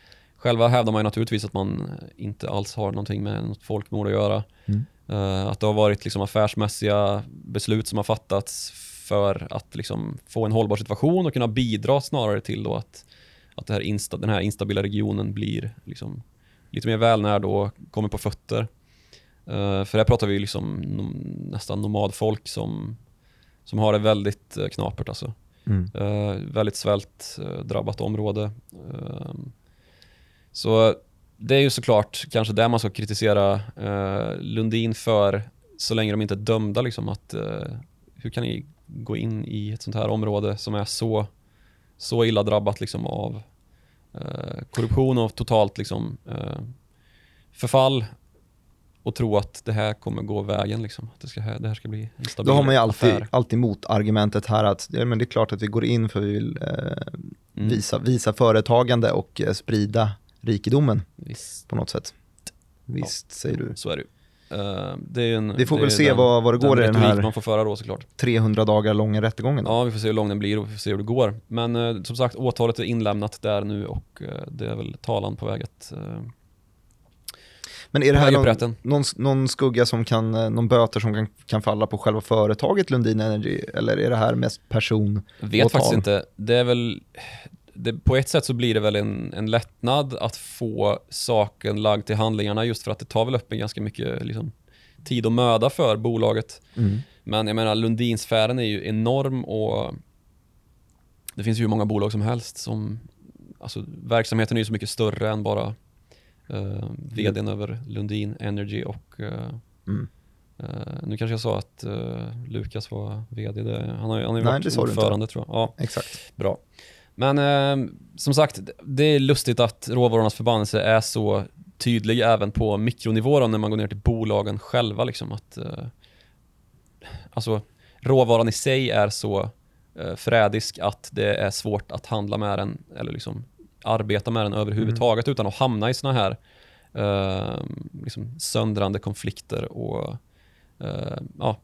Själva hävdar man ju naturligtvis att man inte alls har någonting med något folkmord att göra. Mm. Eh, att det har varit liksom affärsmässiga beslut som har fattats för att liksom få en hållbar situation och kunna bidra snarare till att, att här insta, den här instabila regionen blir liksom lite mer välnärd och kommer på fötter. Eh, för här pratar vi liksom nom- nästan nomadfolk som, som har det väldigt uh, knapert alltså. Mm. Eh, väldigt svältdrabbat område. Så det är ju såklart kanske där man ska kritisera eh, Lundin för, så länge de inte är dömda, liksom, att eh, hur kan ni gå in i ett sånt här område som är så, så illa drabbat liksom, av eh, korruption och totalt liksom, eh, förfall och tro att det här kommer gå vägen, liksom. att det, ska, det här ska bli en stabil Då har man ju alltid, affär. alltid motargumentet här att ja, men det är klart att vi går in för vi vill eh, Mm. visa, visa företagande och eh, sprida rikedomen Visst. på något sätt. Visst, säger du. Så är det ju. Eh, det är en, Vi får väl se vad- vad det går i den här- man får föra då såklart. 300 dagar långa rättegången. Då. Ja, vi får se hur lång den blir och vi får se hur det går. Men eh, som sagt, åtalet är inlämnat där nu och eh, det är väl talan på väg att... Men är det här någon, någon, någon skugga som kan, någon böter som kan, kan falla på själva företaget Lundin Energy? Eller är det här mest person? Jag vet faktiskt inte. Det är väl... Det, på ett sätt så blir det väl en, en lättnad att få saken lagd till handlingarna just för att det tar väl upp en ganska mycket liksom, tid och möda för bolaget. Mm. Men jag menar, Lundinsfären är ju enorm och det finns ju hur många bolag som helst som, alltså verksamheten är ju så mycket större än bara uh, vdn över Lundin Energy och uh, Mm. eh, nu kanske jag sa att uh, Lukas var vd, det, han har ju, varit ordförande tror jag. Ja, Exakt. bra. Men eh, som sagt, det är lustigt att råvarornas förbannelse är så tydlig även på mikronivå då, när man går ner till bolagen själva. Liksom, att, eh, alltså, råvaran i sig är så eh, förrädisk att det är svårt att handla med den eller liksom arbeta med den överhuvudtaget utan att hamna i såna här eh, liksom söndrande konflikter och eh, ja,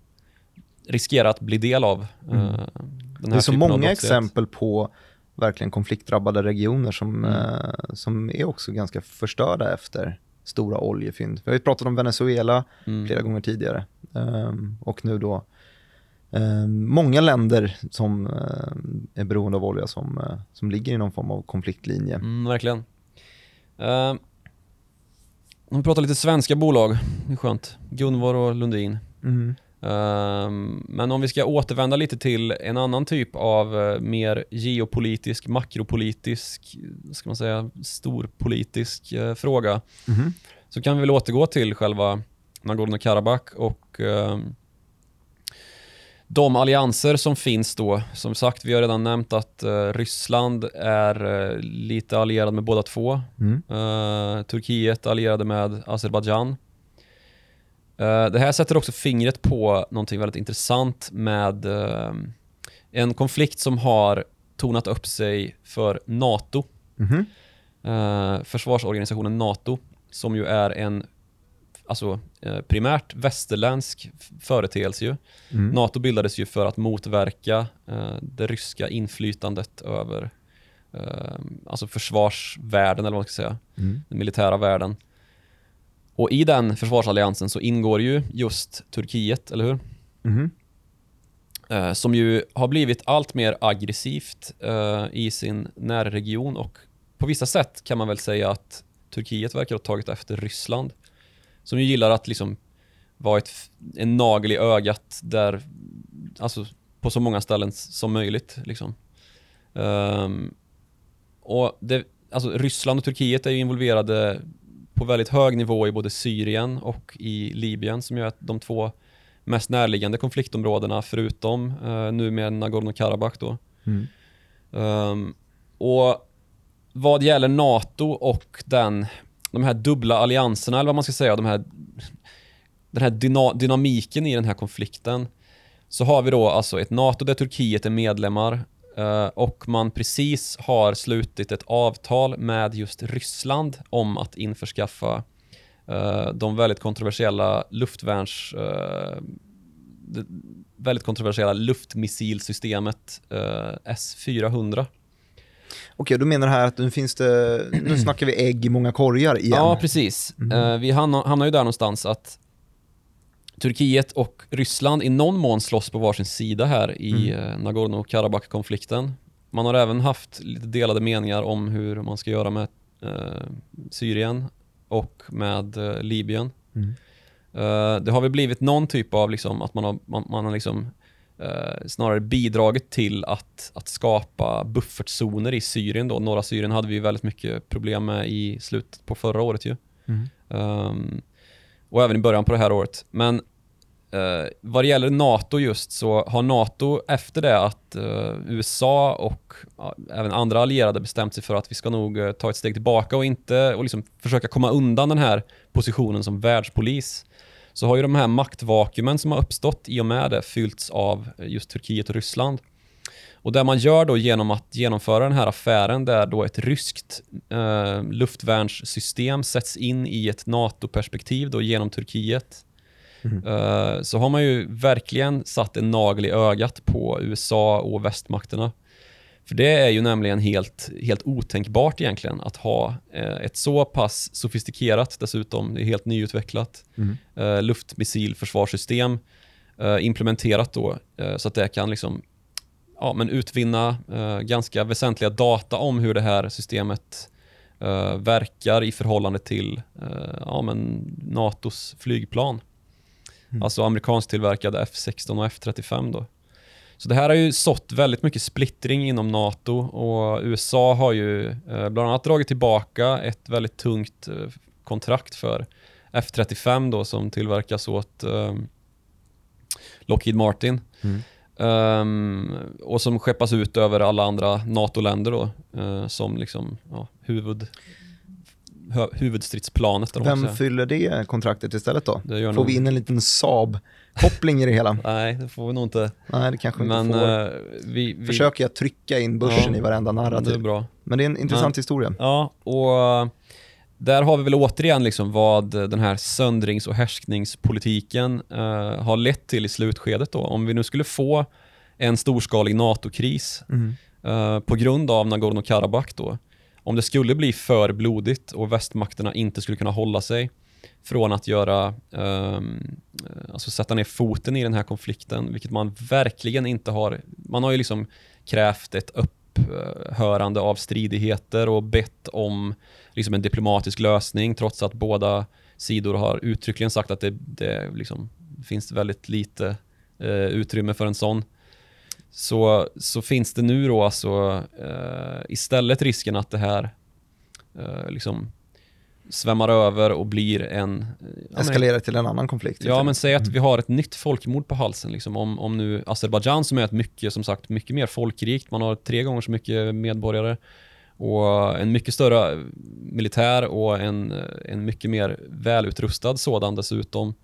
riskera att bli del av eh, Mm. den här Det är så många exempel på verkligen konfliktdrabbade regioner som, Mm. eh, som är också ganska förstörda efter stora oljefynd. Vi har ju pratat om Venezuela Mm. flera gånger tidigare. Ehm, och nu då ehm, många länder som ehm, är beroende av olja som, eh, som ligger i någon form av konfliktlinje. Mm, verkligen. Uh, om vi pratar lite svenska bolag, det är skönt. Gunvor och Lundin. Mm. Ehm, men om vi ska återvända lite till en annan typ av eh, mer geopolitisk, makropolitisk, ska man säga, storpolitisk eh, fråga Mhm. så kan vi väl återgå till själva Nagorno-Karabach och ehm, de allianser som finns då. Som sagt, vi har redan nämnt att eh, Ryssland är eh, lite allierad med båda två. Mm. Eh, Turkiet allierade med Azerbajdzjan. Eh, det här sätter också fingret på någonting väldigt intressant med eh, en konflikt som har tonat upp sig för NATO, Mhm. eh, försvarsorganisationen NATO, som ju är en alltså, primärt västerländsk företeelse. Ju. Mm. NATO bildades ju för att motverka det ryska inflytandet över alltså försvarsvärlden, eller vad man ska säga Mm. den militära världen. Och i den försvarsalliansen så ingår ju just Turkiet, eller hur? Eh, som ju har blivit allt mer aggressivt eh, i sin närregion och på vissa sätt kan man väl säga att Turkiet verkar ha tagit efter Ryssland. Som ju gillar att liksom vara ett, en nagel i ögat där, alltså på så många ställen som möjligt. Liksom. Ehm, och det, alltså Ryssland och Turkiet är ju involverade på väldigt hög nivå i både Syrien och i Libyen som ju är de två mest närliggande konfliktområdena förutom eh, nu med Nagorno-Karabach då. Mm. Ehm, och vad gäller NATO och den, de här dubbla allianserna, eller vad man ska säga, de här, den här dyna, dynamiken i den här konflikten, så har vi då alltså ett NATO där Turkiet är medlemmar eh, och man precis har slutit ett avtal med just Ryssland om att införskaffa eh, de väldigt kontroversiella luftvärns... det väldigt kontroversiella luftmissilsystemet eh, S-400. Okej, då menar du här att nu finns det, nu snackar vi ägg i många korgar igen. Ja, precis. Eh, vi hamnar, hamnar ju där någonstans att Turkiet och Ryssland i någon mån slåss på varsin sida här i eh, Nagorno-Karabach-konflikten. Man har även haft lite delade meningar om hur man ska göra med eh, Syrien och med eh, Libyen. Mm. Eh, det har väl blivit någon typ av liksom, att man har, man, man har liksom, eh, snarare bidragit till att, att skapa buffertzoner i Syrien. Då. Norra Syrien hade vi väldigt mycket problem med i slutet på förra året. Ju. Mm. Ehm, och även i början på det här året. Men uh, vad det gäller NATO just så har NATO efter det att eh, USA och ja, även andra allierade bestämt sig för att vi ska nog eh, ta ett steg tillbaka och inte och liksom försöka komma undan den här positionen som världspolis. Så har ju de här maktvakuumen som har uppstått i och med det fyllts av just Turkiet och Ryssland. Och det man gör då genom att genomföra den här affären där då ett ryskt eh, luftvärnssystem sätts in i ett NATO-perspektiv då genom Turkiet eh, så har man ju verkligen satt en nagel i ögat på USA och västmakterna. För det är ju nämligen helt, helt otänkbart egentligen att ha eh, ett så pass sofistikerat, dessutom, det är helt nyutvecklat, Mm. eh, luftmissilförsvarssystem eh, implementerat då eh, så att det kan liksom ja, men utvinna eh, ganska väsentliga data om hur det här systemet verkar i förhållande till ja, men NATOs flygplan. Mm. Alltså amerikanskt tillverkade F16 och F35 då. Så det här har ju sått väldigt mycket splittring inom NATO och USA har ju eh, bland annat dragit tillbaka ett väldigt tungt eh, kontrakt för F35 då som tillverkas åt eh, Lockheed Martin. Mm. Ehm, och som skeppas ut över alla andra NATO-länder då eh, som liksom ja, huvud, huvudstridsplanet. man Vem fyller det kontraktet istället då? Får nog- vi in en liten Saab-koppling i det hela? Nej, det får vi nog inte. Nej, det kanske vi Men inte får. eh, vi, vi Försöker jag trycka in börsen Ja, i varenda Det är narrativ. bra. Men det är en intressant Men- historia. Ja, och eh, där har vi väl återigen liksom vad den här söndrings och härskningspolitiken eh, har lett till i slutskedet. Då. Om vi nu skulle få en storskalig NATO-kris Mm. eh, på grund av Nagorno-Karabach då. Om det skulle bli för blodigt och västmakterna inte skulle kunna hålla sig från att göra, um, alltså sätta ner foten i den här konflikten, vilket man verkligen inte har. Man har ju liksom krävt ett upphörande av stridigheter och bett om liksom en diplomatisk lösning trots att båda sidor har uttryckligen sagt att det, det liksom finns väldigt lite uh, utrymme för en sån så, så finns det nu då alltså eh, istället risken att det här eh, liksom svämmar över och blir en... eh, ja, Eskalerar till en annan konflikt. Ja, men säg att vi har ett nytt folkmord på halsen. Liksom. Om, om nu Azerbajdzjan som är ett mycket, som sagt, mycket mer folkrikt, man har tre gånger så mycket medborgare och en mycket större militär och en, en mycket mer välutrustad sådan dessutom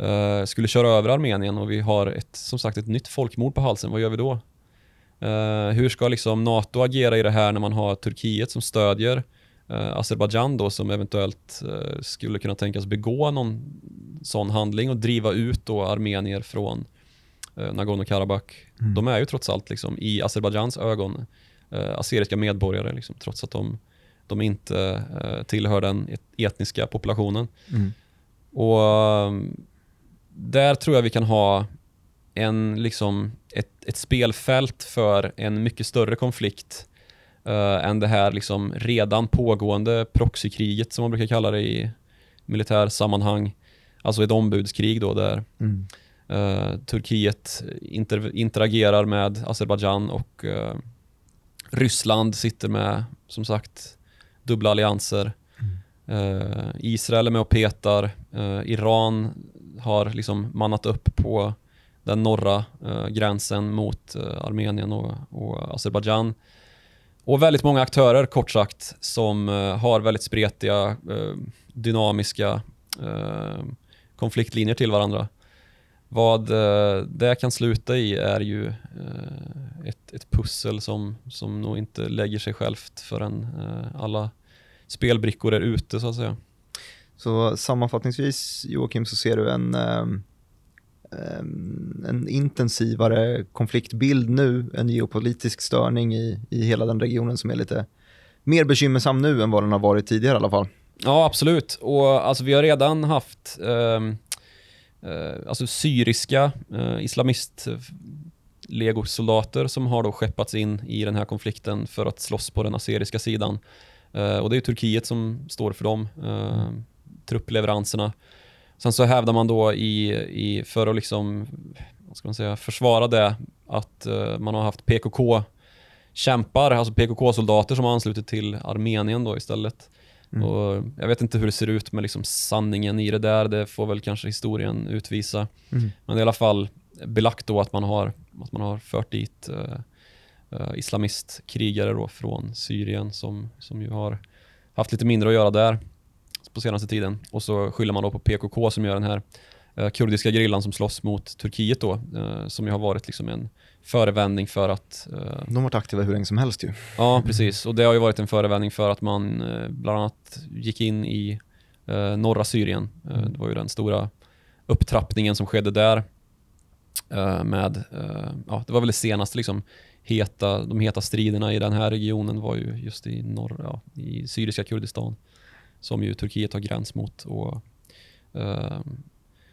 eh, skulle köra över Armenien och vi har ett, som sagt ett nytt folkmord på halsen, vad gör vi då? Eh, hur ska liksom NATO agera i det här när man har Turkiet som stödjer eh, Azerbajdzjan då som eventuellt eh, skulle kunna tänkas begå någon sån handling och driva ut då armenier från eh, Nagorno-Karabach. Mm. De är ju trots allt liksom, i Azerbajdzjans ögon eh, assyriska medborgare liksom, trots att de, de inte eh, tillhör den et- etniska populationen. Mm. Och um, där tror jag vi kan ha en, liksom, ett, ett spelfält för en mycket större konflikt eh, än det här liksom redan pågående proxykriget som man brukar kalla det i militärsammanhang. Alltså ett ombudskrig då där Mm. eh, Turkiet inter, interagerar med Azerbajdzjan och eh, Ryssland sitter med, som sagt, dubbla allianser. Eh, Israel är med och petar. Iran har liksom mannat upp på den norra eh, gränsen mot eh, Armenien och, och Azerbajdzjan. Och väldigt många aktörer, kort sagt, som eh, har väldigt spretiga, eh, dynamiska eh, konfliktlinjer till varandra. Vad eh, det kan sluta i är ju eh, ett, ett pussel som, som nog inte lägger sig självt förrän eh, alla spelbrickor är ute så att säga. Så sammanfattningsvis Joakim så ser du en, eh, en intensivare konfliktbild nu, en geopolitisk störning i, i hela den regionen som är lite mer bekymmersam nu än vad den har varit tidigare i alla fall. Ja, absolut. Och alltså, vi har redan haft ehm, eh, alltså syriska eh, islamist legosoldater som har då skeppats in i den här konflikten för att slåss på den assyriska sidan. Eh, och det är Turkiet som står för dem. eh, truppleveranserna. Sen så hävdar man då i, i för att liksom, vad ska man säga, försvara det att eh, man har haft PKK kämpar, alltså PKK-soldater som har anslutit till Armenien då istället. Mm. Och jag vet inte hur det ser ut med liksom sanningen i det där, det får väl kanske historien utvisa. Mm. Men det är i alla fall belagt då att man har, att man har fört dit uh, uh, islamistkrigare då från Syrien som, som ju har haft lite mindre att göra där på senaste tiden. Och så skyller man då på PKK som gör den här uh, kurdiska grillan som slåss mot Turkiet då, som ju har varit liksom en förevändning för att... Uh, De har varit aktiva hur länge som helst ju. Ja, precis. Och det har ju varit en förevändning för att man bland annat gick in i norra Syrien. Mm. Det var ju den stora upptrappningen som skedde där. med, ja, det var väl det senaste liksom, heta, de heta striderna i den här regionen var ju just i, norr, ja, i syriska Kurdistan. Som ju Turkiet har gräns mot och eh,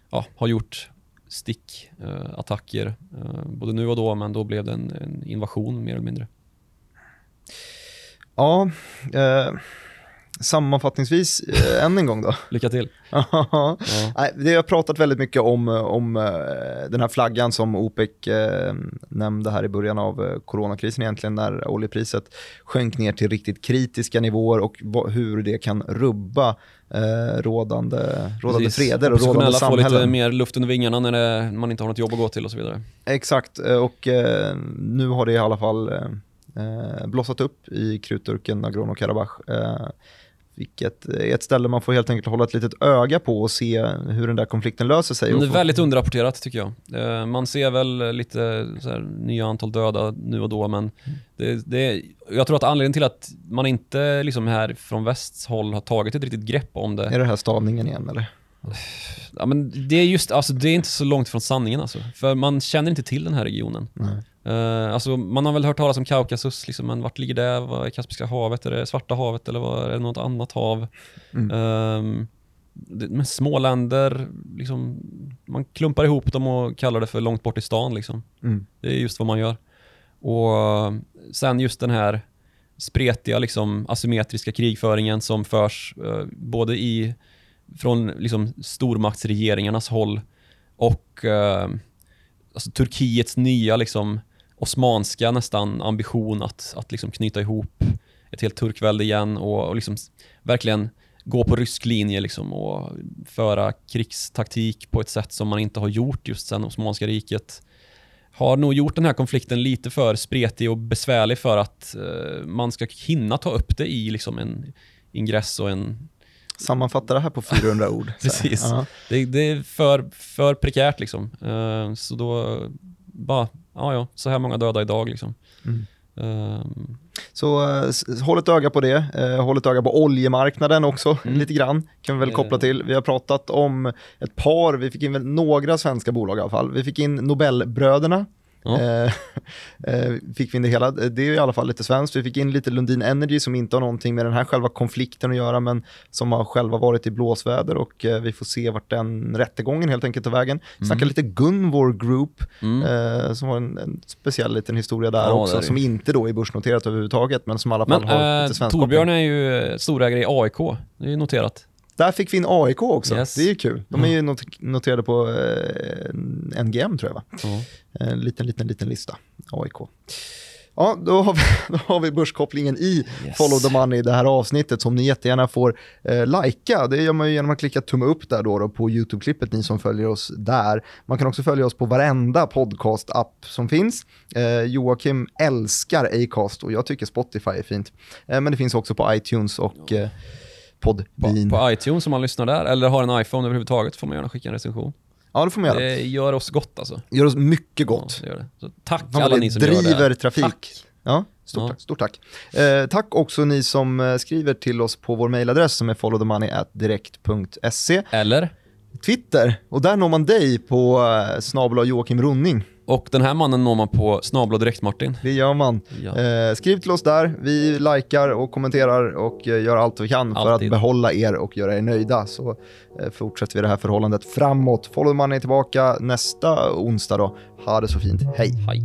ja, har gjort stickattacker eh, både nu och då, men då blev det en, en invasion mer eller mindre. Ja, eh, sammanfattningsvis eh, än en gång då. Lycka till. ja. Det har pratat väldigt mycket om, om eh, den här flaggan som OPEC eh, nämnde här i början av eh, coronakrisen egentligen när oljepriset sjönk ner till riktigt kritiska nivåer och hur det kan rubba eh, rådande, rådande freder och rådande samhällen. få lite mer luft under vingarna när det, man inte har något jobb att gå till och så vidare. Exakt, och eh, nu har det i alla fall eh, blossat upp i krutturken Nagorno-Karabach. Eh, vilket är ett ställe man får helt enkelt hålla ett litet öga på och se hur den där konflikten löser sig. Det är väldigt underrapporterat tycker jag. Eh, man ser väl lite så nya antal döda nu och då, men det, det, jag tror att anledningen till att man inte liksom här från västs håll har tagit ett riktigt grepp om det. Är det här stavningen igen eller? Ja, men det är just, alltså det är inte så långt från sanningen alltså. För man känner inte till den här regionen. Nej. Uh, alltså, man har väl hört talas om Kaukasus, liksom, men vart ligger det? Vad är Kaspiska havet? Är det Svarta havet eller vad, är det något annat hav? Mm. Uh, med små länder, liksom, man klumpar ihop dem och kallar det för långt bort i stan. Liksom. Mm. Det är just vad man gör. Och sen just den här spretiga, liksom, asymmetriska krigföringen som förs uh, både i, från liksom, stormaktsregeringarnas håll och uh, alltså, Turkiets nya liksom, osmanska nästan ambition att, att liksom knyta ihop ett helt turkvälde igen och, och liksom verkligen gå på rysk linje liksom och föra krigstaktik på ett sätt som man inte har gjort just sen Osmanska riket. Har nog gjort den här konflikten lite för spretig och besvärlig för att uh, man ska hinna ta upp det i liksom en ingress och en... Sammanfatta det här på 400 ord. Precis. Uh -huh. det, det, är för, för prekärt liksom. Uh, så då bara ja, ja, så här många döda idag liksom. Mm. Um. Så uh, håll ett öga på det. Uh, håll ett öga på oljemarknaden också, mm. lite grann. Kan vi väl koppla till. Vi har pratat om ett par, vi fick in några svenska bolag i alla fall. Vi fick in Nobelbröderna Ja. Eh, eh, fick vi in det hela. Det är i alla fall lite svenskt. Vi fick in lite Lundin Energy som inte har någonting med den här själva konflikten att göra men som har själva varit i blåsväder och eh, vi får se vart den rättegången helt enkelt tar vägen. Mm. Snacka lite Gunvor Group mm. som har en, en, speciell liten historia där ja, också som inte då är börsnoterat överhuvudtaget men som i alla fall men, har lite svensk Torbjörn är ju storägare i AIK, det är ju noterat. Där fick vi in AIK också, yes. det är ju kul. De är ju not noterade på eh, NGM tror jag va? Mm. En liten, liten, liten lista, AIK. Ja, då har vi, då har vi börskopplingen i yes. Follow the Money i det här avsnittet som ni jättegärna får eh, likea. Det gör man ju genom att klicka tumme upp där då, då på YouTube-klippet, ni som följer oss där. Man kan också följa oss på varenda podcast-app som finns. Eh, Joakim älskar Acast och jag tycker Spotify är fint. Eh, men det finns också på iTunes och eh, Podbean. På, på iTunes om man lyssnar där, eller har en iPhone överhuvudtaget får man gärna skicka en recension. Ja, det får man göra. Det gör oss gott alltså. Gör oss mycket gott. Ja, det gör det. Så tack man alla ni som driver gör det. trafik. Tack. Ja. Stort Ja. tack. Stort tack. Eh, tack också ni som eh, skriver till oss på vår mejladress som är followthemoney.direkt.se. Eller? Twitter, och där når man dig på eh, snabel Joakim Ronning. Och den här mannen når man på snabla direkt Martin. Det gör man. Ja. Eh, skriv till oss där, vi likar och kommenterar och eh, gör allt vi kan för Alltid. att behålla er och göra er nöjda. Så eh, fortsätter vi det här förhållandet framåt. Follow Money är tillbaka nästa onsdag då. Ha det så fint, hej! Hej.